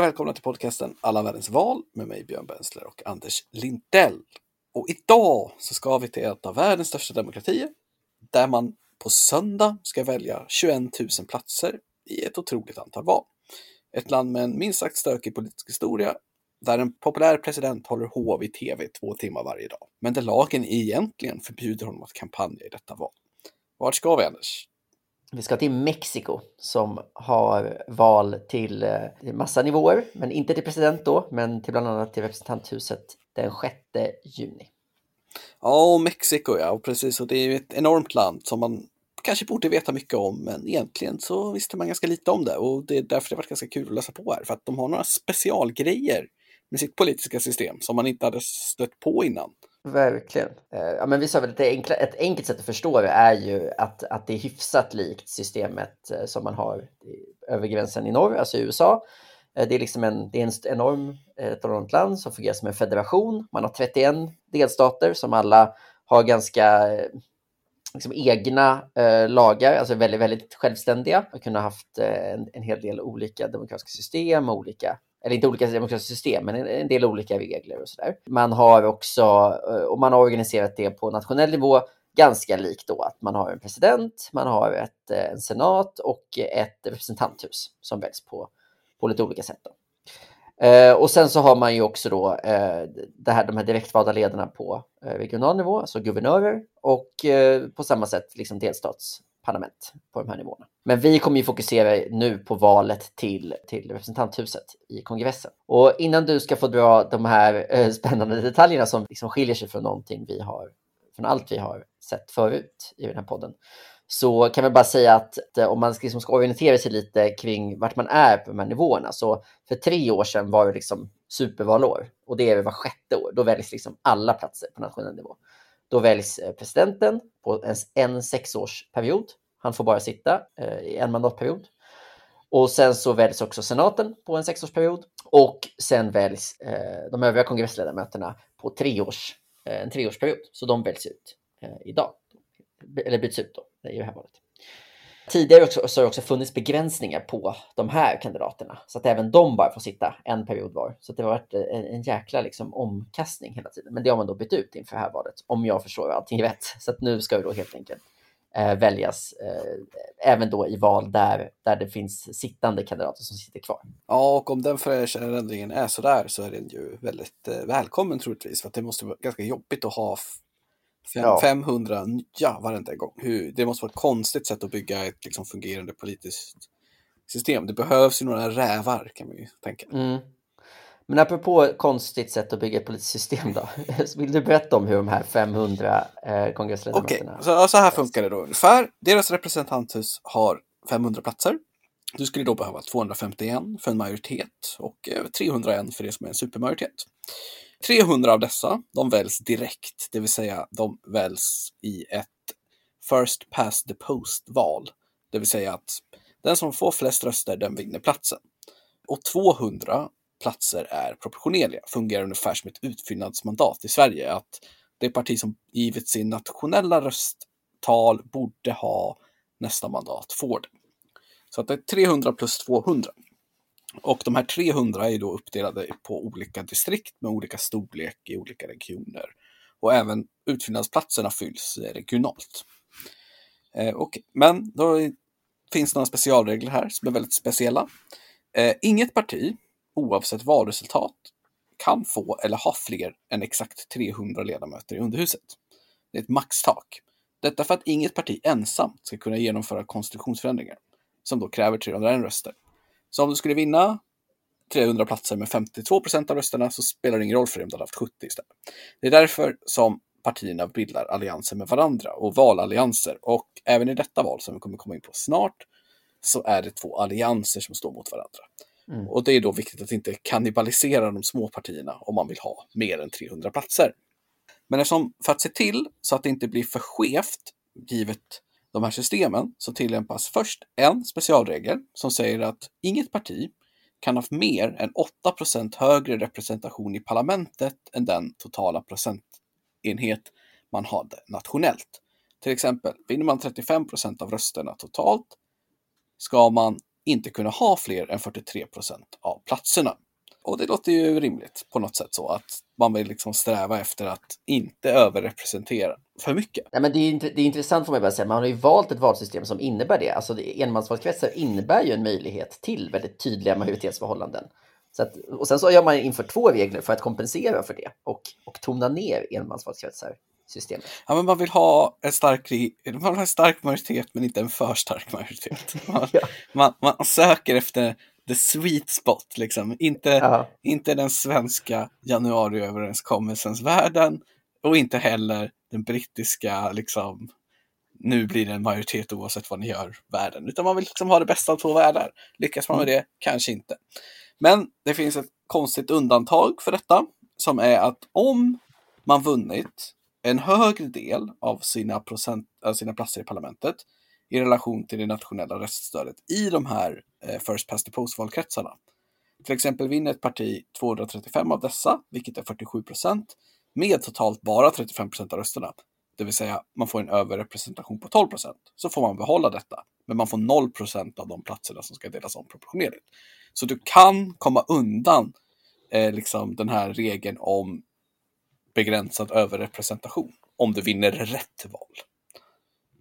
Och välkomna till podcasten Alla världens val med mig Björn Bensler och Anders Lindell. Och idag så ska vi till ett av världens största demokratier där man på söndag ska välja 21 000 platser i ett otroligt antal val. Ett land med en minst sagt stökig politisk historia där en populär president håller hov i tv två timmar varje dag. Men där lagen egentligen förbjuder honom att kampanja i detta val. Vart ska vi Anders? Vi ska till Mexiko som har val till eh, massa nivåer, men inte till president då, men till bland annat till representanthuset den 6 juni. Ja, Mexiko ja, och precis. Och det är ju ett enormt land som man kanske borde veta mycket om, men egentligen så visste man ganska lite om det och det är därför det varit ganska kul att läsa på här, för att de har några specialgrejer med sitt politiska system som man inte hade stött på innan. Verkligen. Eh, ja, men vi sa väl att enkla, ett enkelt sätt att förstå det är ju att, att det är hyfsat likt systemet eh, som man har över gränsen i norr, alltså i USA. Eh, det är liksom en, det är en enorm, ett enormt land som fungerar som en federation. Man har 31 delstater som alla har ganska liksom egna eh, lagar, alltså väldigt, väldigt självständiga. Man kunde ha haft en, en hel del olika demokratiska system och olika eller inte olika demokratiska system, men en del olika regler och sådär. Man har också, eh, och man har organiserat det på nationell nivå ganska likt då att man har en president, man har ett, eh, en senat och ett representanthus som väljs på, på lite olika sätt. Då. Eh, och sen så har man ju också då eh, det här, de här direktvalda ledarna på eh, regional nivå, alltså guvernörer och eh, på samma sätt liksom delstats parlament på de här nivåerna. Men vi kommer ju fokusera nu på valet till, till representanthuset i kongressen. Och innan du ska få dra de här eh, spännande detaljerna som liksom skiljer sig från någonting vi har, från allt vi har sett förut i den här podden, så kan vi bara säga att eh, om man liksom ska orientera sig lite kring vart man är på de här nivåerna, så för tre år sedan var det liksom supervalår och det är det var sjätte år. Då väljs liksom alla platser på nationell nivå. Då väljs eh, presidenten på en, en sexårsperiod. Han får bara sitta eh, i en mandatperiod. Och sen så väljs också senaten på en sexårsperiod och sen väljs eh, de övriga kongressledamöterna på treårs, en treårsperiod. Så de väljs ut idag, eller byts ut då i det här valet. Tidigare också, så har det också funnits begränsningar på de här kandidaterna så att även de bara får sitta en period var. Så det har varit eh, en, en jäkla liksom omkastning hela tiden. Men det har man då bytt ut inför det här valet, om jag förstår allting rätt. Så att nu ska det då helt enkelt eh, väljas eh, även då i val där, där det finns sittande kandidater som sitter kvar. Ja, och om den förändringen är sådär så är den ju väldigt eh, välkommen troligtvis. För att det måste vara ganska jobbigt att ha Fem, ja. 500 nya varenda gång. Hur, det måste vara ett konstigt sätt att bygga ett liksom, fungerande politiskt system. Det behövs ju några rävar kan man ju tänka. Mm. Men apropå konstigt sätt att bygga ett politiskt system då. Vill du berätta om hur de här 500 eh, kongressledamöterna... Okej, okay. så, så här funkar det då ungefär. Deras representanthus har 500 platser. Du skulle då behöva 251 för en majoritet och 301 eh, för det som är en supermajoritet. 300 av dessa, de väljs direkt, det vill säga de väljs i ett first past the post-val. Det vill säga att den som får flest röster, den vinner platsen. Och 200 platser är proportionerliga, fungerar ungefär som ett utfyllnadsmandat i Sverige. Att det parti som givit sin nationella rösttal borde ha nästa mandat får det. Så att det är 300 plus 200. Och de här 300 är då uppdelade på olika distrikt med olika storlek i olika regioner. Och även utfyllnadsplatserna fylls regionalt. Eh, okay. Men då finns några specialregler här som är väldigt speciella. Eh, inget parti, oavsett valresultat, kan få eller ha fler än exakt 300 ledamöter i underhuset. Det är ett maxtak. Detta för att inget parti ensamt ska kunna genomföra konstitutionsförändringar, som då kräver 301 röster. Så om du skulle vinna 300 platser med 52 procent av rösterna så spelar det ingen roll för dig om du hade haft 70 istället. Det är därför som partierna bildar allianser med varandra och valallianser. Och även i detta val som vi kommer komma in på snart så är det två allianser som står mot varandra. Mm. Och det är då viktigt att inte kannibalisera de små partierna om man vill ha mer än 300 platser. Men eftersom, för att se till så att det inte blir för skevt givet de här systemen så tillämpas först en specialregel som säger att inget parti kan ha mer än 8% högre representation i parlamentet än den totala procentenhet man hade nationellt. Till exempel, vinner man 35% av rösterna totalt ska man inte kunna ha fler än 43 av platserna. Och det låter ju rimligt på något sätt så att man vill liksom sträva efter att inte överrepresentera för mycket. Nej, men det, är, det är intressant får man bara säga, man har ju valt ett valsystem som innebär det. Alltså det, enmansvalkretsar innebär ju en möjlighet till väldigt tydliga majoritetsförhållanden. Så att, och sen så har man infört två regler för att kompensera för det och, och tona ner enmansvalkretsar. Systemet. Ja, men man vill ha en stark, man vill ha en stark majoritet men inte en för stark majoritet. Man, ja. man, man söker efter the sweet spot, liksom. Inte, ja. inte den svenska januariöverenskommelsens världen och inte heller den brittiska, liksom, nu blir det en majoritet oavsett vad ni gör, världen. Utan man vill liksom ha det bästa av två världar. Lyckas man med mm. det? Kanske inte. Men det finns ett konstigt undantag för detta, som är att om man vunnit en högre del av sina, procent, av sina platser i parlamentet i relation till det nationella röststödet i de här First Past the Post-valkretsarna. Till exempel vinner ett parti 235 av dessa, vilket är 47 procent, med totalt bara 35 procent av rösterna. Det vill säga, man får en överrepresentation på 12 procent. Så får man behålla detta, men man får 0 procent av de platserna som ska delas om proportionerligt. Så du kan komma undan eh, liksom den här regeln om begränsad överrepresentation om du vinner rätt val.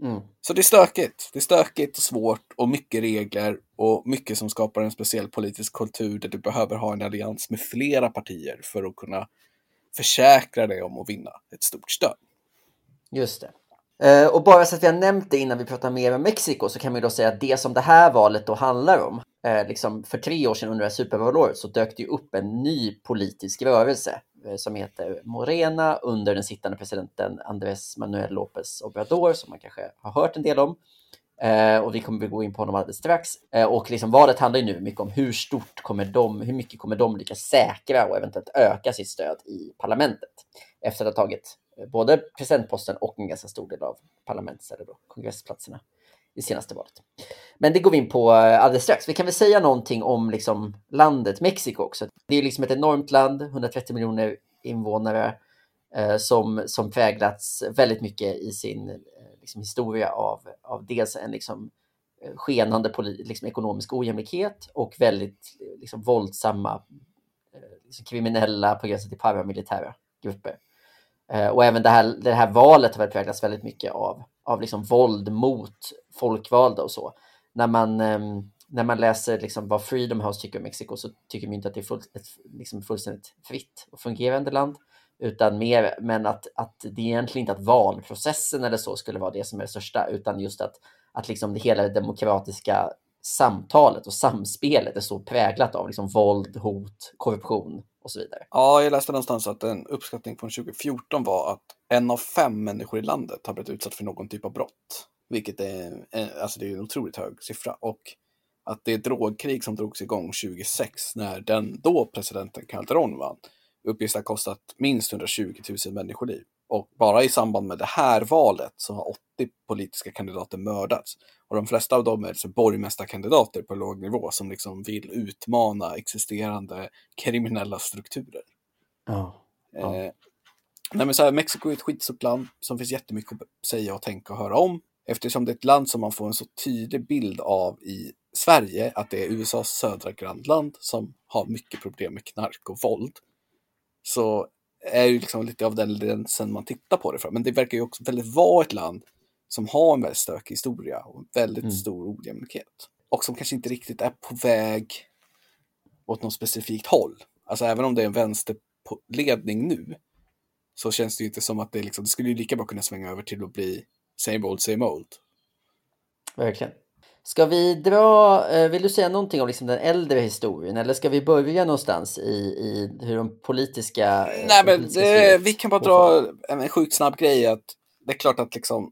Mm. Så det är stökigt. Det är stökigt och svårt och mycket regler och mycket som skapar en speciell politisk kultur där du behöver ha en allians med flera partier för att kunna försäkra dig om att vinna ett stort stöd. Just det. Eh, och bara så att vi har nämnt det innan vi pratar mer om Mexiko så kan vi då säga att det som det här valet då handlar om, eh, liksom för tre år sedan under det här supervalåret så dök det upp en ny politisk rörelse eh, som heter Morena under den sittande presidenten Andrés Manuel López Obrador som man kanske har hört en del om. Eh, och vi kommer att gå in på honom alldeles strax. Eh, och liksom valet handlar ju nu mycket om hur stort kommer de, hur mycket kommer de lyckas säkra och eventuellt öka sitt stöd i parlamentet efter att ha tagit eh, både presidentposten och en ganska stor del av parlaments eller då kongressplatserna i senaste valet. Men det går vi in på eh, alldeles strax. Vi kan väl säga någonting om liksom landet Mexiko också. Det är liksom ett enormt land, 130 miljoner invånare, eh, som, som präglats väldigt mycket i sin eh, liksom, historia av, av dels en liksom, eh, skenande liksom, ekonomisk ojämlikhet och väldigt liksom, våldsamma eh, liksom, kriminella på gränsen till paramilitära grupper. Eh, och även det här, det här valet har präglats väldigt mycket av, av liksom våld mot folkvalda och så. När man, ehm, när man läser liksom vad Freedom House tycker om Mexiko så tycker man inte att det är full, ett liksom fullständigt fritt och fungerande land. Utan mer, men att, att det är egentligen inte att valprocessen eller så skulle vara det som är det största, utan just att, att liksom det hela det demokratiska samtalet och samspelet är så präglat av liksom våld, hot, korruption och så vidare. Ja, jag läste någonstans att en uppskattning från 2014 var att en av fem människor i landet har blivit utsatt för någon typ av brott. Vilket är, eh, alltså det är en otroligt hög siffra. Och att det drogkrig som drogs igång 2006 när den då presidenten Calderon vann uppges ha kostat minst 120 000 människoliv. Och bara i samband med det här valet så har 80 politiska kandidater mördats. Och de flesta av dem är alltså borgmästarkandidater på låg nivå som liksom vill utmana existerande kriminella strukturer. Ja. ja. Eh, nej men så här, Mexiko är ett skitstort land som finns jättemycket att säga och tänka och höra om. Eftersom det är ett land som man får en så tydlig bild av i Sverige, att det är USAs södra grannland som har mycket problem med knark och våld. Så är ju liksom lite av den linsen man tittar på det från. Men det verkar ju också väldigt vara ett land som har en väldigt stökig historia och väldigt mm. stor ojämlikhet. Och som kanske inte riktigt är på väg åt något specifikt håll. Alltså även om det är en vänsterledning nu så känns det ju inte som att det liksom, det skulle ju lika bra kunna svänga över till att bli same old, same old. Verkligen. Ska vi dra, eh, vill du säga någonting om liksom den äldre historien eller ska vi börja någonstans i, i hur de politiska... Eh, Nej, men politiska det, vi kan bara dra en sjukt snabb grej att det är klart att liksom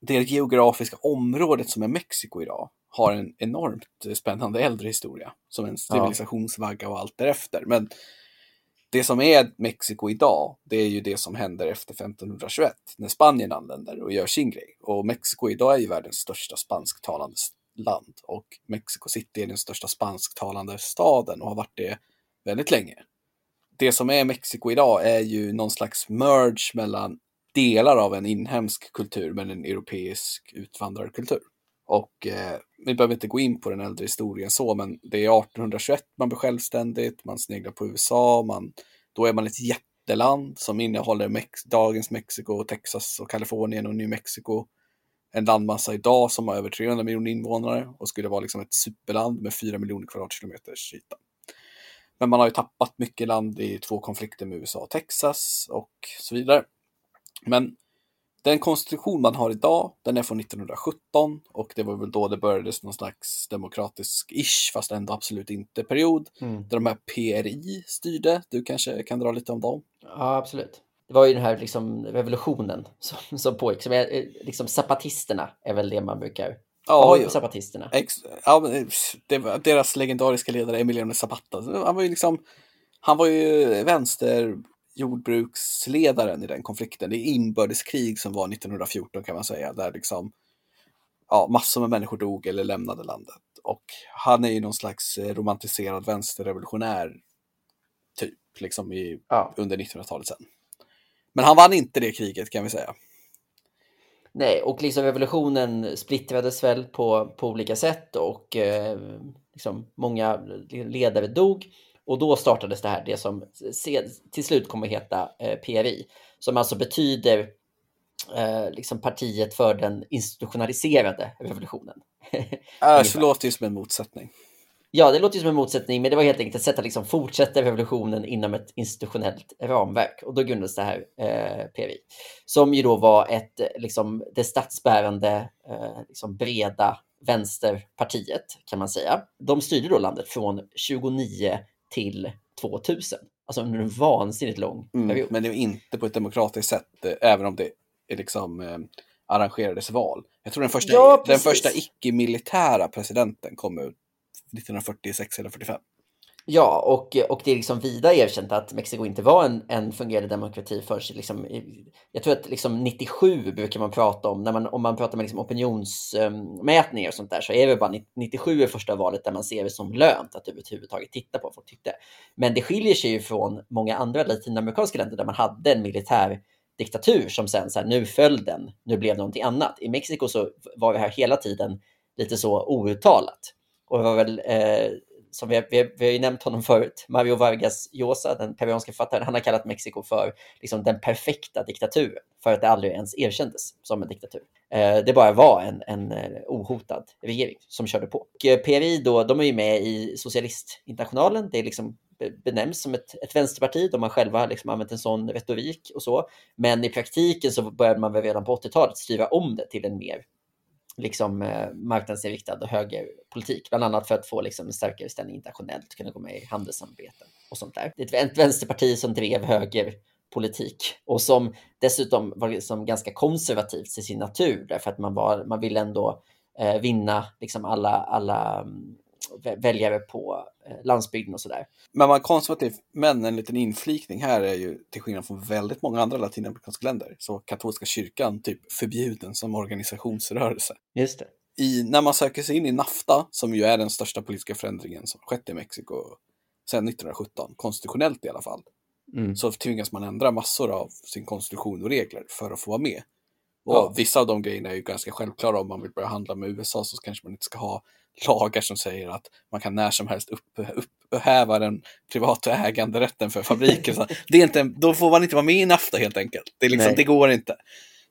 det geografiska området som är Mexiko idag har en enormt spännande äldre historia som en civilisationsvagga och allt därefter. Men det som är Mexiko idag, det är ju det som händer efter 1521 när Spanien anländer och gör sin grej. Och Mexiko idag är ju världens största spansktalande land och Mexico City är den största spansktalande staden och har varit det väldigt länge. Det som är Mexiko idag är ju någon slags merge mellan delar av en inhemsk kultur med en europeisk utvandrarkultur. Och eh, vi behöver inte gå in på den äldre historien så, men det är 1821 man blir självständigt, man sneglar på USA, man, då är man ett jätteland som innehåller Mex dagens Mexiko, Texas och Kalifornien och New Mexico. En landmassa idag som har över 300 miljoner invånare och skulle vara liksom ett superland med 4 miljoner kvadratkilometers yta. Men man har ju tappat mycket land i två konflikter med USA och Texas och så vidare. Men den konstitution man har idag, den är från 1917 och det var väl då det började någon slags demokratisk-ish, fast ändå absolut inte period, mm. där de här PRI styrde. Du kanske kan dra lite om dem? Ja, absolut. Det var ju den här liksom revolutionen som, som pågick. Som är, liksom zapatisterna är väl det man brukar Ja, ja. zapatisterna. Ex, ja, det var deras legendariska ledare Emiliano Zapata. Han var ju liksom, han var ju vänster jordbruksledaren i den konflikten. Det är inbördeskrig som var 1914 kan man säga, där liksom ja, massor med människor dog eller lämnade landet. Och han är ju någon slags eh, romantiserad vänsterrevolutionär typ, liksom i, ja. under 1900-talet sen. Men han vann inte det kriget kan vi säga. Nej, och liksom revolutionen splittrades väl på, på olika sätt och eh, liksom många ledare dog. Och då startades det här, det som till slut kommer att heta eh, PRI, som alltså betyder eh, liksom partiet för den institutionaliserade revolutionen. äh, så låter ju som en motsättning. Ja, det låter ju som en motsättning, men det var helt enkelt ett sätt att liksom fortsätta revolutionen inom ett institutionellt ramverk. Och då grundades det här eh, PRI, som ju då var ett, liksom, det statsbärande, eh, liksom breda vänsterpartiet, kan man säga. De styrde då landet från 29 till 2000. Alltså under en vansinnigt lång mm, period. men det var inte på ett demokratiskt sätt, eh, även om det liksom eh, arrangerades val. Jag tror den första, ja, den första icke-militära presidenten kom ut 1946 eller 45. Ja, och, och det är liksom vida erkänt att Mexiko inte var en, en fungerande demokrati förrän... liksom, jag tror att liksom 97 brukar man prata om, när man, om man pratar med liksom opinionsmätningar och sånt där, så är det bara 97 är första valet där man ser det som lönt att överhuvudtaget titta på vad folk tyckte. Men det skiljer sig ju från många andra latinamerikanska länder där man hade en militär diktatur som sen så här, nu föll den, nu blev det någonting annat. I Mexiko så var det här hela tiden lite så outtalat. Och det var väl eh, som vi, vi, vi har ju nämnt honom förut, Mario Vargas Llosa, den peruanska författaren, han har kallat Mexiko för liksom, den perfekta diktaturen, för att det aldrig ens erkändes som en diktatur. Eh, det bara var en, en eh, ohotad regering som körde på. Och eh, PRI då, de är ju med i Socialistinternationalen, det är liksom benämns som ett, ett vänsterparti. De har själva liksom använt en sån retorik och så. Men i praktiken så började man väl redan på 80-talet styra om det till en mer liksom, eh, marknadsinriktad och högerpolitik, bland annat för att få liksom, en starkare ställning internationellt, kunna gå med i handelssamarbeten och sånt där. Det är ett vänsterparti som drev högerpolitik och som dessutom var liksom ganska konservativt till sin natur därför att man, var, man ville ändå eh, vinna liksom alla, alla mm, väljare på landsbygden och sådär. Men man konservativ, men en liten inflikning här är ju till skillnad från väldigt många andra latinamerikanska länder så katolska kyrkan typ förbjuden som organisationsrörelse. Just det. I, när man söker sig in i NAFTA, som ju är den största politiska förändringen som skett i Mexiko sedan 1917, konstitutionellt i alla fall, mm. så tvingas man ändra massor av sin konstitution och regler för att få vara med. Och ja. vissa av de grejerna är ju ganska självklara om man vill börja handla med USA så kanske man inte ska ha lagar som säger att man kan när som helst upp, upphäva den privata äganderätten för fabriker. det är inte, då får man inte vara med i NAFTA helt enkelt. Det, liksom, det går inte.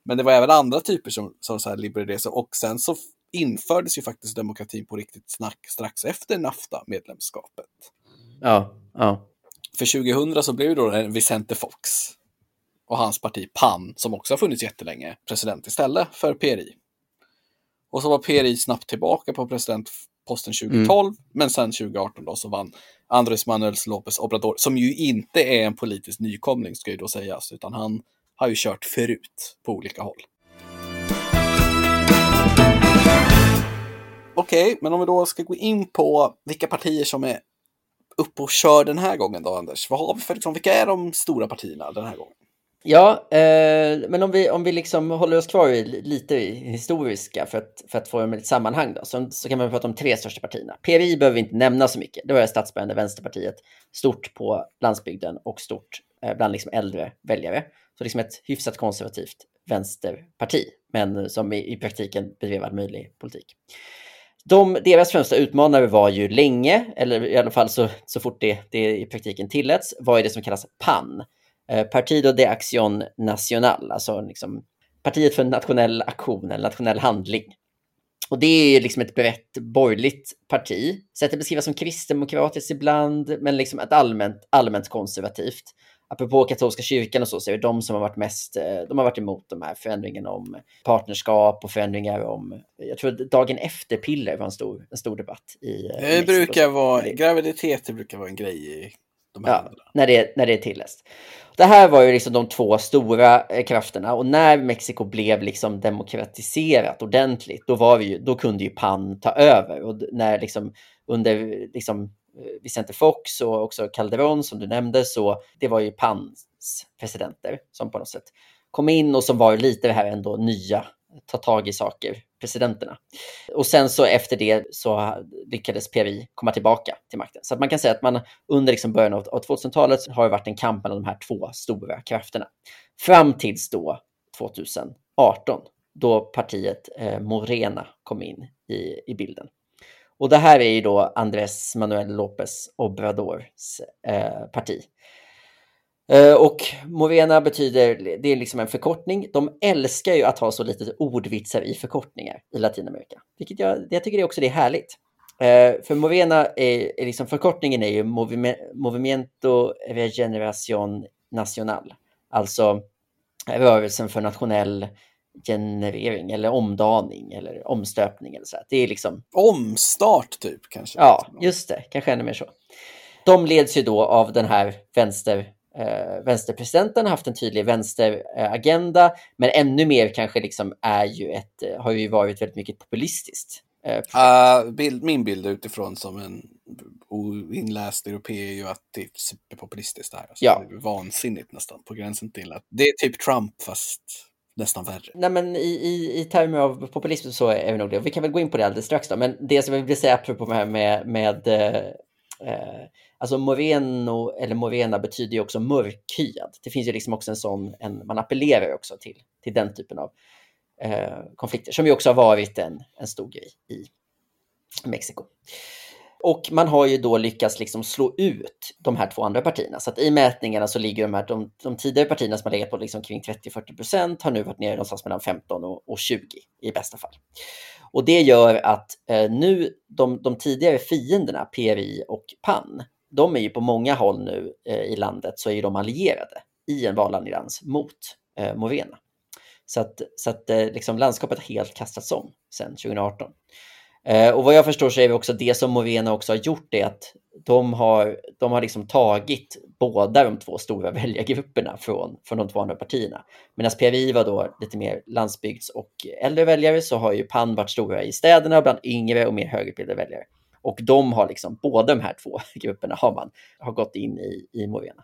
Men det var även andra typer som, som så här libererade och sen så infördes ju faktiskt demokratin på riktigt snack strax efter NAFTA-medlemskapet. Ja, ja. För 2000 så blev då Vicente Fox och hans parti PAN, som också har funnits jättelänge, president istället för PRI. Och så var PRI snabbt tillbaka på presidentposten 2012, mm. men sen 2018 då så vann Andrés Manuel López Obrador, som ju inte är en politisk nykomling ska ju då sägas, utan han har ju kört förut på olika håll. Okej, okay, men om vi då ska gå in på vilka partier som är uppe och kör den här gången då, Anders. Vad har vi för, liksom, vilka är de stora partierna den här gången? Ja, eh, men om vi, om vi liksom håller oss kvar i, lite i historiska för att, för att få ett sammanhang då, så, så kan man prata om tre största partierna. PRI behöver vi inte nämna så mycket. Det var det statsbärande Vänsterpartiet, stort på landsbygden och stort eh, bland liksom äldre väljare. Så liksom ett hyfsat konservativt vänsterparti, men som i, i praktiken bedrev all möjlig politik. De, deras främsta utmanare var ju länge, eller i alla fall så, så fort det, det i praktiken tilläts, var ju det som kallas PAN, eh, Partido de Acción Nacional, alltså liksom Partiet för nationell aktion eller nationell handling. Och det är liksom ett brett borgerligt parti, sett att beskrivas som kristdemokratiskt ibland, men liksom ett allmänt, allmänt konservativt. Apropå katolska kyrkan och så, så är det de som har varit mest, eh, de har varit emot de här förändringarna om partnerskap och förändringar om, jag tror att dagen efter piller var en stor, en stor debatt i eh, Det brukar vara, graviditet brukar vara en grej i de ja, när det, när det är tilläst. Det här var ju liksom de två stora eh, krafterna och när Mexiko blev liksom demokratiserat ordentligt, då, var vi ju, då kunde ju PAN ta över och när liksom under liksom Eh, Vicente Fox och också Calderón som du nämnde, så det var ju PANs presidenter som på något sätt kom in och som var lite det här ändå nya, ta tag i saker, presidenterna. Och sen så efter det så lyckades PRI komma tillbaka till makten. Så att man kan säga att man under liksom början av 2000-talet har det varit en kamp mellan de här två stora krafterna. Fram tills då 2018, då partiet eh, Morena kom in i, i bilden. Och det här är ju då Andrés Manuel López Obradors eh, parti. Eh, och Morena betyder, det är liksom en förkortning. De älskar ju att ha så lite ordvitsar i förkortningar i Latinamerika, vilket jag, jag tycker också det är härligt. Eh, för Morena är, är liksom, förkortningen är ju Movimiento Regeneración Nacional, alltså rörelsen för nationell generering eller omdaning eller omstöpning eller så. Det är liksom... Omstart typ kanske? Ja, just det. Kanske ännu mer så. De leds ju då av den här vänster, eh, vänsterpresidenten, haft en tydlig vänsteragenda, men ännu mer kanske liksom är ju ett, eh, har ju varit väldigt mycket populistiskt. Eh, uh, bild, min bild utifrån som en oinläst europé är ju att det är superpopulistiskt det här. Alltså, ja. Det är vansinnigt nästan, på gränsen till att det är typ Trump fast nästan värre. Nej, men i, i, i termer av populism så är vi nog det. Vi kan väl gå in på det alldeles strax då. Men det som jag vill säga apropå det här med, med eh, alltså moreno eller morena betyder ju också mörkhyad. Det finns ju liksom också en sån, en, man appellerar också till, till den typen av eh, konflikter som ju också har varit en, en stor grej i Mexiko. Och man har ju då lyckats liksom slå ut de här två andra partierna. Så att i mätningarna så ligger de här, de, de tidigare partierna som har legat på liksom kring 30-40 procent har nu varit nere någonstans mellan 15 och, och 20 i bästa fall. Och det gör att eh, nu de, de tidigare fienderna, PRI och PAN, de är ju på många håll nu eh, i landet så är de allierade i en valallians mot eh, Morena. Så att, så att eh, liksom landskapet har helt kastats om sedan 2018. Eh, och vad jag förstår så är det också det som Morena också har gjort är att de har, de har liksom tagit båda de två stora väljargrupperna från, från de två andra partierna. Medan PRI var då lite mer landsbygds och äldre väljare så har ju PAN varit stora i städerna bland yngre och mer högutbildade väljare. Och de har liksom, båda de här två grupperna har man har gått in i, i Morena.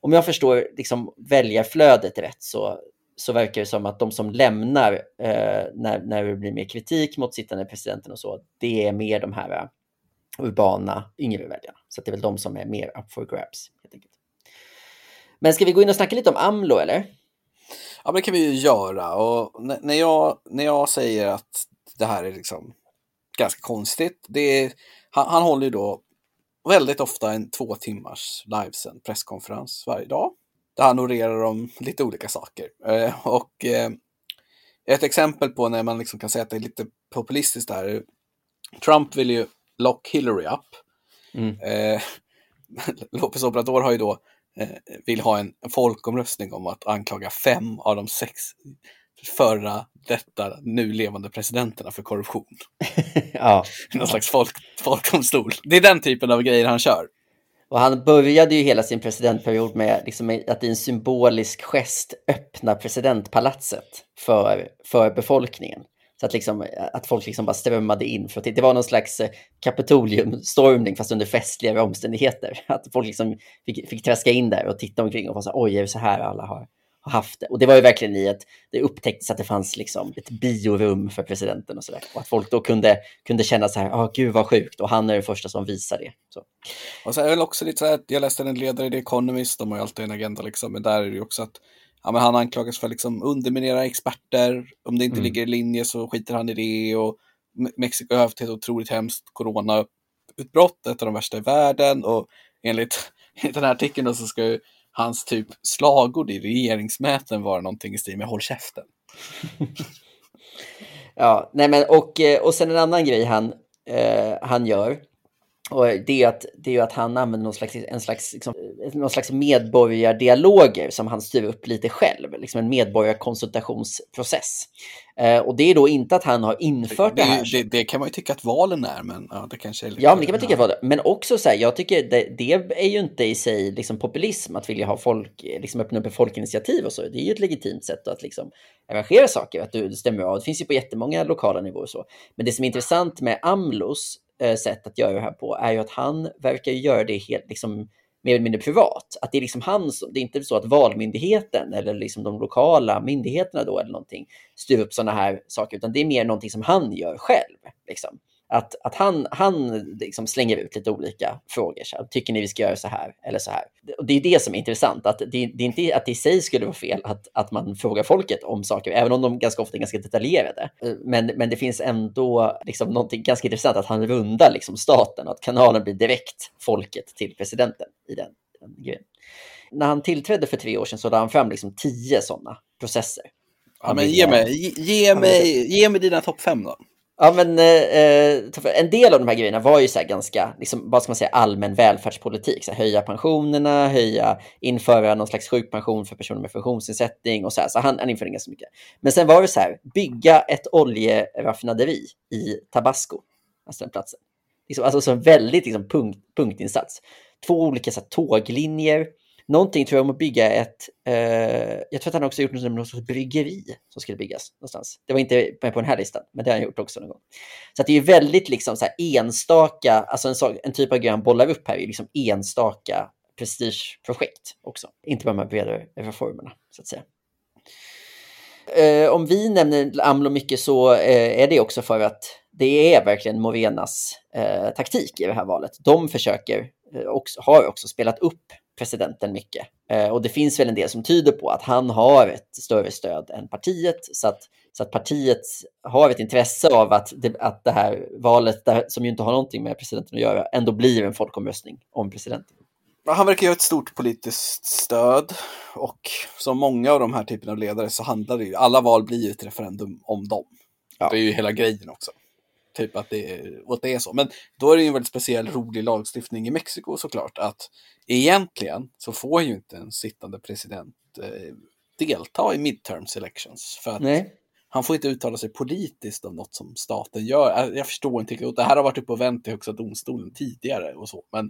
Om jag förstår liksom väljarflödet rätt så, så verkar det som att de som lämnar eh, när, när det blir mer kritik mot sittande presidenten och så, det är mer de här urbana yngre väljarna. Så det är väl de som är mer up for grabs. Helt enkelt. Men ska vi gå in och snacka lite om AMLO eller? Ja, men det kan vi ju göra. Och när jag, när jag säger att det här är liksom ganska konstigt, det är, han, han håller ju då väldigt ofta en två timmars livesänd presskonferens varje dag där han orerar om lite olika saker. Eh, och eh, ett exempel på när man liksom kan säga att det är lite populistiskt där. Trump vill ju lock Hillary up. Mm. Eh, López Obrador har ju då eh, vill ha en folkomröstning om att anklaga fem av de sex förra detta nu levande presidenterna för korruption. ja. Någon slags folk, folkomstol. Det är den typen av grejer han kör. Och han började ju hela sin presidentperiod med liksom att i en symbolisk gest öppna presidentpalatset för, för befolkningen. Så att, liksom, att folk liksom bara strömmade in. För det var någon slags eh, kapitoliumstormning fast under festligare omständigheter. Att folk liksom fick, fick träska in där och titta omkring och vara så oj, är det så här alla har, har haft det. Och det var ju verkligen i att det upptäcktes att det fanns liksom ett biorum för presidenten och så där. Och att folk då kunde, kunde känna så här, ja oh, gud vad sjukt, och han är den första som visar det. Så. Och så är det också lite så här, jag läste en ledare i The Economist, de har ju alltid en agenda liksom, men där är det ju också att ja, men han anklagas för att liksom underminera experter. Om det inte Mm. ligger i linje så skiter han i det. Och Me- Mexiko har haft ett otroligt hemskt coronautbrott, ett av de värsta i världen. Och enligt, enligt den här artikeln då, så ska ju hans typ slagord i regeringsmöten vara någonting i stil med håll käften. Ja, nej men och, eh, och sen en annan grej han, eh, han gör. Och det är att, det är ju att han använder någon slags, en slags, liksom, någon slags medborgardialoger som han styr upp lite själv. Liksom en medborgarkonsultationsprocess. Eh, och det är då inte att han har infört det, Det, här. det, det kan man ju tycka att valen är, men ja, det kanske är lite... Ja, men det kan man tycka var det. Men också så här, jag tycker det, det är ju inte i sig liksom populism att vilja ha folk, liksom öppna upp ett folkinitiativ och så. Det är ju ett legitimt sätt att liksom arrangera saker, att du stämmer av. Det finns ju på jättemånga lokala nivåer så. Men det som är intressant med Amlos Eh, sätt att göra det här på är ju att han verkar göra det helt liksom mer eller mindre privat. Att det är liksom han som, det är inte så att valmyndigheten eller liksom de lokala myndigheterna då eller någonting styr upp sådana här saker, utan det är mer någonting som han gör själv. Liksom. Att, att han, han liksom slänger ut lite olika frågor. Så här, Tycker ni vi ska göra så här eller så här? Och det är det som är intressant. Att det, det är inte att det i sig skulle vara fel att, att man frågar folket om saker, även om de ganska ofta är ganska detaljerade. Men, men det finns ändå liksom någonting ganska intressant att han rundar liksom staten, att kanalen blir direkt folket till presidenten i den, den grejen. När han tillträdde för tre år sedan så lade han fram liksom tio sådana processer. Ja, men ge mig, ge, ge mig, ge mig dina topp fem då. Ja, men eh, eh, en del av de här grejerna var ju så här ganska, liksom, vad ska man säga, allmän välfärdspolitik. Så här, höja pensionerna, höja, införa någon slags sjukpension för personer med funktionsnedsättning och så här. Så han, han införde ganska mycket. Men sen var det så här, bygga ett oljeraffinaderi i Tabasco, alltså den platsen. Liksom, alltså så en väldigt liksom, punkt, punktinsats. Två olika så här, tåglinjer. Någonting tror jag om att bygga ett, eh, jag tror att han också gjort något, något sorts bryggeri som skulle byggas någonstans. Det var inte med på den här listan, men det har han gjort också någon gång. Så att det är väldigt liksom så här enstaka, alltså en, sak, en typ av grej han bollar upp här är liksom enstaka prestigeprojekt också. Inte bara de här bredare reformerna, så att säga. Eh, om vi nämner AMLO mycket så eh, är det också för att det är verkligen Morenas eh, taktik i det här valet. De försöker, eh, också, har också spelat upp presidenten mycket. Eh, och det finns väl en del som tyder på att han har ett större stöd än partiet. Så att, så att partiet har ett intresse av att det, att det här valet, där, som ju inte har någonting med presidenten att göra, ändå blir en folkomröstning om presidenten. Han verkar ju ha ett stort politiskt stöd och som många av de här typerna av ledare så handlar det ju, alla val blir ju ett referendum om dem. Ja. Det är ju hela grejen också. Typ att det, är- att det är så. Men då är det ju en väldigt speciell rolig lagstiftning i Mexiko såklart. Att egentligen så får ju inte en sittande president eh, delta i midterms elections. För att Nej. han får inte uttala sig politiskt om något som staten gör. Jag- förstår inte Det här har varit uppe och vänt i Högsta domstolen tidigare och så. Men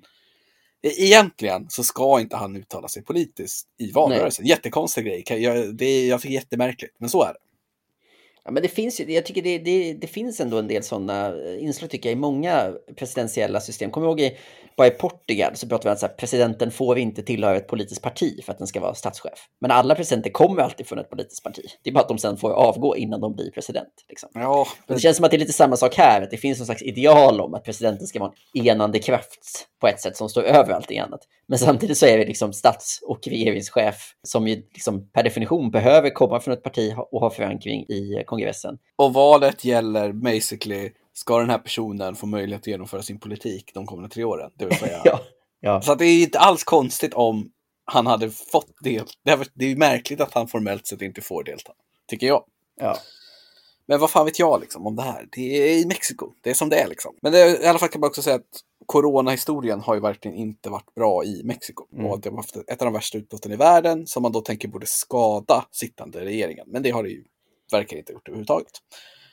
e- egentligen så ska inte han uttala sig politiskt i valrörelsen. Jättekonstig grej. Jag, det, jag tycker jättemärkligt, men så är det. Ja, men det finns ju, jag tycker det, det, det finns ändå en del sådana inslag tycker jag i många presidentiella system. Kommer ihåg i, bara i Portugal så pratar vi om att här, presidenten får inte tillhöra ett politiskt parti för att den ska vara statschef. Men alla presidenter kommer alltid från ett politiskt parti. Det är bara att de sen får avgå innan de blir president. Liksom. Ja, Och det känns som att det är lite samma sak här, att det finns någon slags ideal om att presidenten ska vara en enande kraft på ett sätt som står över allting annat. Men samtidigt så är det liksom stats och regeringschef som ju liksom per definition behöver komma från ett parti och ha förankring i kongressen. och valet gäller basically, ska den här personen få möjlighet att genomföra sin politik de kommande tre åren? Det vill säga. Ja, ja. Så det är inte alls konstigt om han hade fått del. Det är, märkligt att han formellt sett inte får delta, tycker jag. ja. Men vad fan vet jag liksom om det här? Det är i Mexiko. Det är som det är liksom. Men det, i alla fall kan man också säga att coronahistorien har ju verkligen inte varit bra i Mexiko. Mm. Och det har haft ett av de värsta utbrotten i världen som man då tänker borde skada sittande regeringen. Men det har det ju verkar inte gjort överhuvudtaget.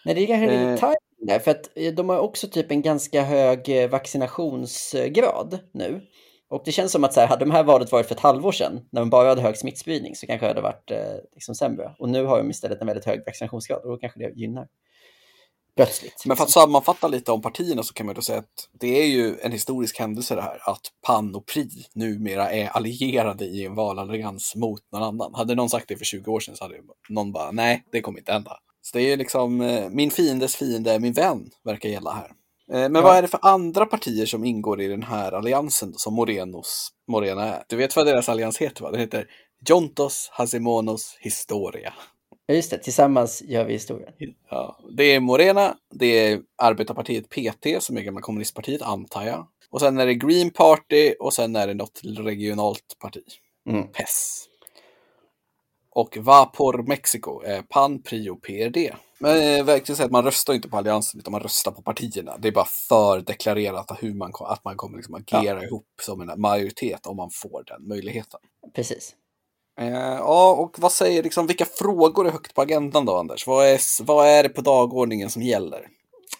Nej, det är kanske Eh. lite där, för att eh, de har också typ en ganska hög eh, vaccinationsgrad nu. Och det känns som att så här, hade de här valet varit för ett halvår sedan, när de bara hade hög smittspridning, så kanske det hade varit eh, liksom sämre. Och nu har de istället en väldigt hög vaccinationsgrad och då kanske det gynnar. Plötsligt. Men för att sammanfatta lite om partierna så kan man då säga att det är ju en historisk händelse det här att PAN och PRI numera är allierade i en valallians mot någon annan. Hade någon sagt det för 20 år sedan så hade någon bara nej, det kommer inte hända. Så det är ju liksom eh, min fiendes fiende min vän verkar gälla här. Eh, Men Ja. vad är det för andra partier som ingår i den här alliansen som Morenos, Morena är? Du vet vad deras allians heter va? Den heter Jontos Hasimonos Historia. Ja, just det. Tillsammans gör vi historien. Ja, det är Morena, det är arbetarpartiet PT som är gamla kommunistpartiet, antar jag. Och sen är det Green Party och sen är det något regionalt parti. Mm. PES. Och Vapor Mexico är PAN, PRIO, PRD. Men eh, verkligen säga att man röstar inte på alliansen utan man röstar på partierna. Det är bara för deklarerat hur man, att man kommer liksom agera ihop som en majoritet om man får den möjligheten. Precis. Eh, ja, och vad säger liksom, vilka frågor är högt på agendan då, Anders? Vad är, vad är det på dagordningen som gäller?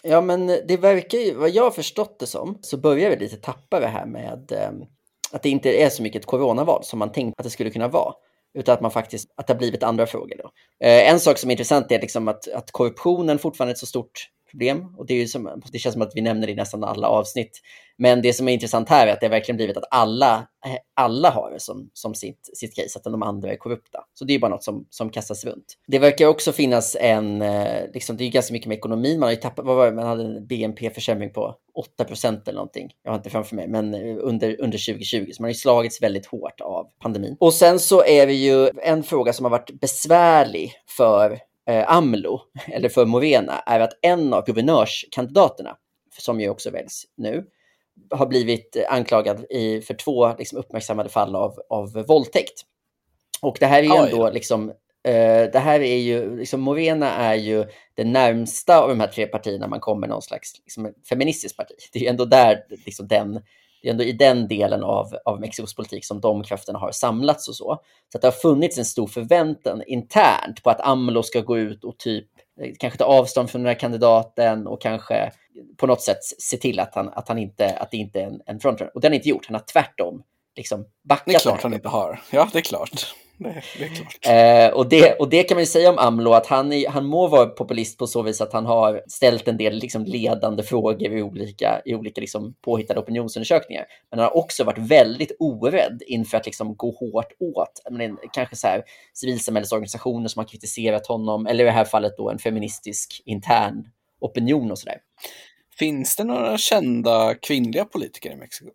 Ja, men det verkar ju, vad jag har förstått det som, så börjar vi lite tappa det här med eh, att det inte är så mycket ett coronaval som man tänkt att det skulle kunna vara. Utan att man faktiskt, att det har blivit andra frågor. Då. Eh, en sak som är intressant är liksom att, att korruptionen fortfarande är ett så stort problem. Och det, är ju som, det känns som att vi nämner det i nästan alla avsnitt. Men det som är intressant här är att det verkligen blivit att alla, eh, alla har det som, som sitt, sitt case, att de andra är korrupta. Så det är bara något som, som kastas runt. Det verkar också finnas en, eh, liksom, det är ganska mycket med ekonomin. Man har ju tappat, vad var det, man hade en BNP-försämring på 8 procent eller någonting. Jag har inte framför mig, men eh, under, under 2020. Så man har ju slagits väldigt hårt av pandemin. Och sen så är det ju en fråga som har varit besvärlig för eh, AMLO, eller för Morena, är att en av guvernörskandidaterna, som ju också väljs nu, har blivit anklagad i, för två liksom, uppmärksammade fall av, av våldtäkt. Och det här är ju Oj. ändå liksom, eh, det här är ju, liksom Morena är ju det närmsta av de här tre partierna man kommer någon slags liksom, feministiskt parti. Det är ju ändå där, liksom den, det är ändå i den delen av, av Mexikos politik som de krafterna har samlats och så. Så att det har funnits en stor förväntan internt på att AMLO ska gå ut och typ eh, kanske ta avstånd från den här kandidaten och kanske på något sätt se till att, han, att, han inte, att det inte är en, en frontrunner. Och det har han inte gjort. Han har tvärtom liksom backat. Det är klart han inte har. Ja, det är klart. Det, det är klart. Eh, och, det, och det kan man ju säga om AMLO, att han, är, han må vara populist på så vis att han har ställt en del liksom, ledande frågor i olika, i olika liksom, påhittade opinionsundersökningar. Men han har också varit väldigt orädd inför att liksom, gå hårt åt men, kanske så här, civilsamhällesorganisationer som har kritiserat honom, eller i det här fallet då en feministisk intern opinion och sådär. Finns det några kända kvinnliga politiker i Mexiko?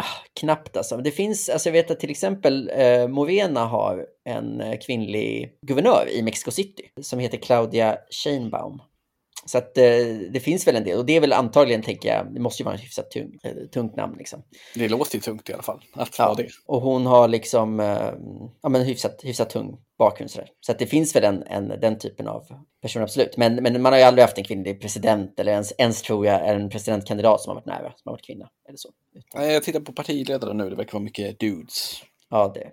Ah, knappt alltså. Det finns, alltså jag vet att till exempel eh, Movena har en eh, kvinnlig guvernör i Mexico City som heter Claudia Sheinbaum. Så att eh, det finns väl en del och det är väl antagligen, tänker jag, det måste ju vara en hyfsat tung, eh, tungt namn liksom. Det låter ju tungt i alla fall. Att Ja. det. Och hon har liksom, eh, ja men hyfsat, hyfsat tung bakgrund sådär. Så att det finns väl en, en, den typen av person absolut. Men, men man har ju aldrig haft en kvinnlig president eller ens, ens tror jag en presidentkandidat som har varit nära, som har varit kvinna eller så. Utan- Jag tittar på partiledare nu. Det verkar vara mycket dudes. Ja, det.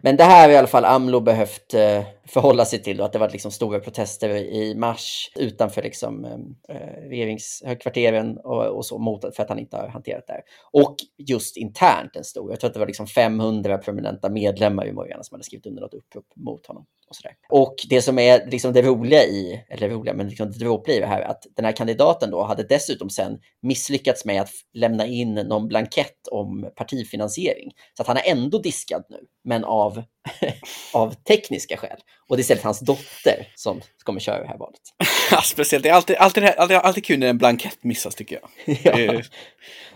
Men det här har i alla fall AMLO behövt eh, förhålla sig till. Då, att det var liksom stora protester i mars utanför liksom, eh, eh, regeringshögkvarteren och, och så mot för att han inte har hanterat det här. Och just internt en stor. Jag tror att det var liksom 500 prominenta medlemmar i Morgana som hade skrivit under något upprop mot honom. Och, sådär. och det som är liksom det roliga i, eller roliga, men liksom det dråpliga i det här, att den här kandidaten då hade dessutom sen misslyckats med att lämna in någon blankett om partifinansiering. Så att han är ändå diskad nu, men av, av tekniska skäl. Och det är istället hans dotter som kommer köra det här valet. Ja, Speciellt, det är alltid, alltid, alltid, alltid kul när en blankett missas tycker jag. ja.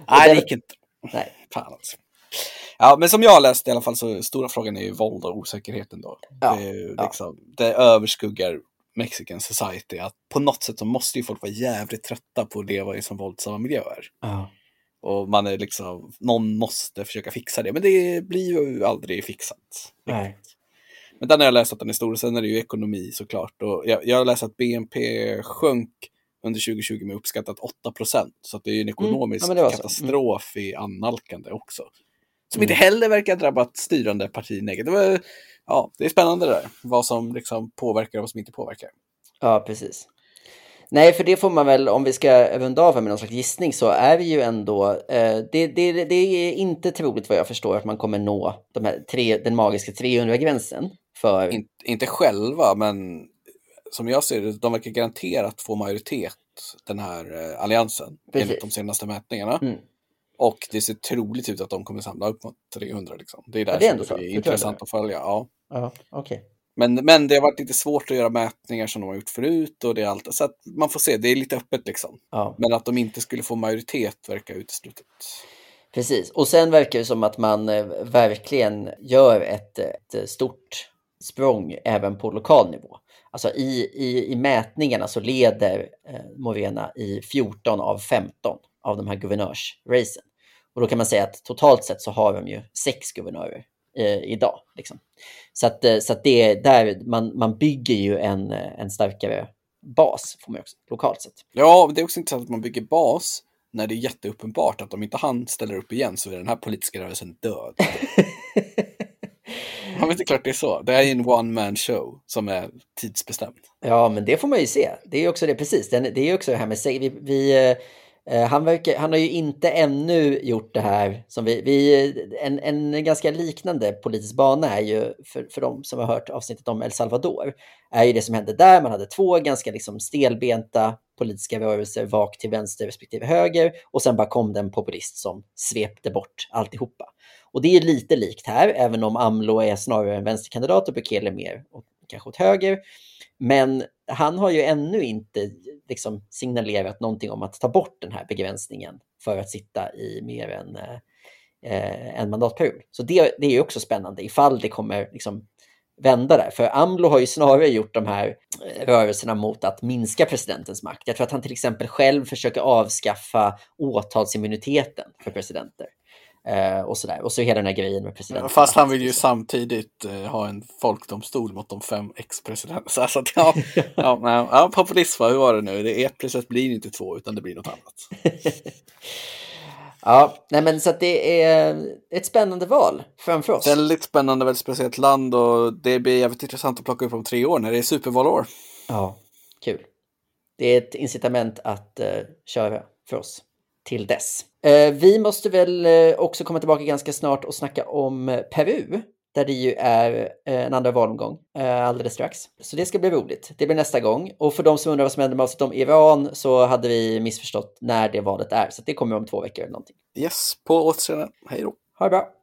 Nej, det gick inte. Nej. Fan alltså. Ja, men som jag har läst i alla fall så stora frågan är ju våld och osäkerheten då. Ja, Det, är ju ja. liksom, det överskuggar Mexican society. Att på något sätt så måste ju folk vara jävligt trötta på att leva i så våldsamma miljöer. Ja. Och man är liksom, någon måste försöka fixa det, men det blir ju aldrig fixat. Nej. Men den har jag läst att den är stor, sen är det ju ekonomi såklart. Och jag, jag har läst att BNP sjönk under 2020 med uppskattat 8 procent. Så det är ju en ekonomisk Mm. Ja, så. katastrof i annalkande också. Som Mm. inte heller verkar ha drabbat styrande parti negativt. Ja, det är spännande det där, vad som liksom påverkar och vad som inte påverkar. Ja, precis. Nej, för det får man väl, om vi ska runda av med någon slags gissning, så är det ju ändå, eh, det, det, det är inte troligt vad jag förstår att man kommer nå de här tre, den magiska 300-gränsen. För, In, inte själva, men som jag ser det, de verkar garanterat få majoritet, den här eh, alliansen, Precis. enligt de senaste mätningarna. Mm. Och det ser troligt ut att de kommer samla upp mot 300. Liksom. Det är Ja, därför det är det så. är Det jag intressant det att följa. Ja. ja, okej. Men, men det har varit lite svårt att göra mätningar som de har gjort förut. Och det är allt. Så man får se, det är lite öppet liksom. Ja. Men att de inte skulle få majoritet verkar uteslutet. Precis, och sen verkar det som att man eh, verkligen gör ett, ett stort språng även på lokal nivå. Alltså i, i, i mätningarna så leder eh, Morena i 14 av 15 av de här guvernörsracen. Och då kan man säga att totalt sett så har de ju sex guvernörer eh, idag. Liksom. Så att, eh, så att det är där man, man bygger ju en, en starkare bas, får man också, lokalt sett. Ja, det är också intressant att man bygger bas när det är jätteuppenbart att om inte han ställer upp igen så är den här politiska rörelsen död. Ja, men det är klart det är så. Det är ju en one man show som är tidsbestämd. Ja, men det får man ju se. Det är också det precis. Det är också det här med vi, vi eh, Eh, han, verkar, han har ju inte ännu gjort det här som vi... vi en, en ganska liknande politisk bana är ju, för, för de som har hört avsnittet om El Salvador, är ju det som hände där. Man hade två ganska liksom stelbenta politiska rörelser, vak till vänster respektive höger, och sen bara kom det en populist som svepte bort alltihopa. Och det är lite likt här, även om AMLO är snarare en vänsterkandidat och Bukele mer åt kanske åt höger. Men han har ju ännu inte liksom signalerat någonting om att ta bort den här begränsningen för att sitta i mer än eh, eh en mandatperiod. Så det, det är också spännande ifall det kommer liksom vända där. För AMLO har ju snarare gjort de här eh, rörelserna mot att minska presidentens makt. Jag tror att han till exempel själv försöker avskaffa åtalsimmuniteten för presidenter. Eh, och sådär. Och så hela den här grejen med presidenten. Fast han vill ju samtidigt eh, ha en folkdomstol mot de fem ex-presidenterna. Så att, ja, ja, ja, ja, populism, hur var det nu? Det är ett plus ett blir inte två, utan det blir något annat. ja, nej men så att det är ett spännande val framför oss. Väldigt spännande, väldigt speciellt land och det blir jävligt intressant att plocka upp om tre år när det är supervalår. Ja, kul. Det är ett incitament att uh, köra för oss till dess. Eh, vi måste väl eh, också komma tillbaka ganska snart och snacka om Peru, där det ju är eh, en andra valomgång alldeles strax. Så det ska bli roligt. Det blir nästa gång. Och för de som undrar vad som händer med avsnittet om Iran så hade vi missförstått när det valet är. Så det kommer om två veckor eller någonting. Yes, på återseende. Hej då. Ha det bra.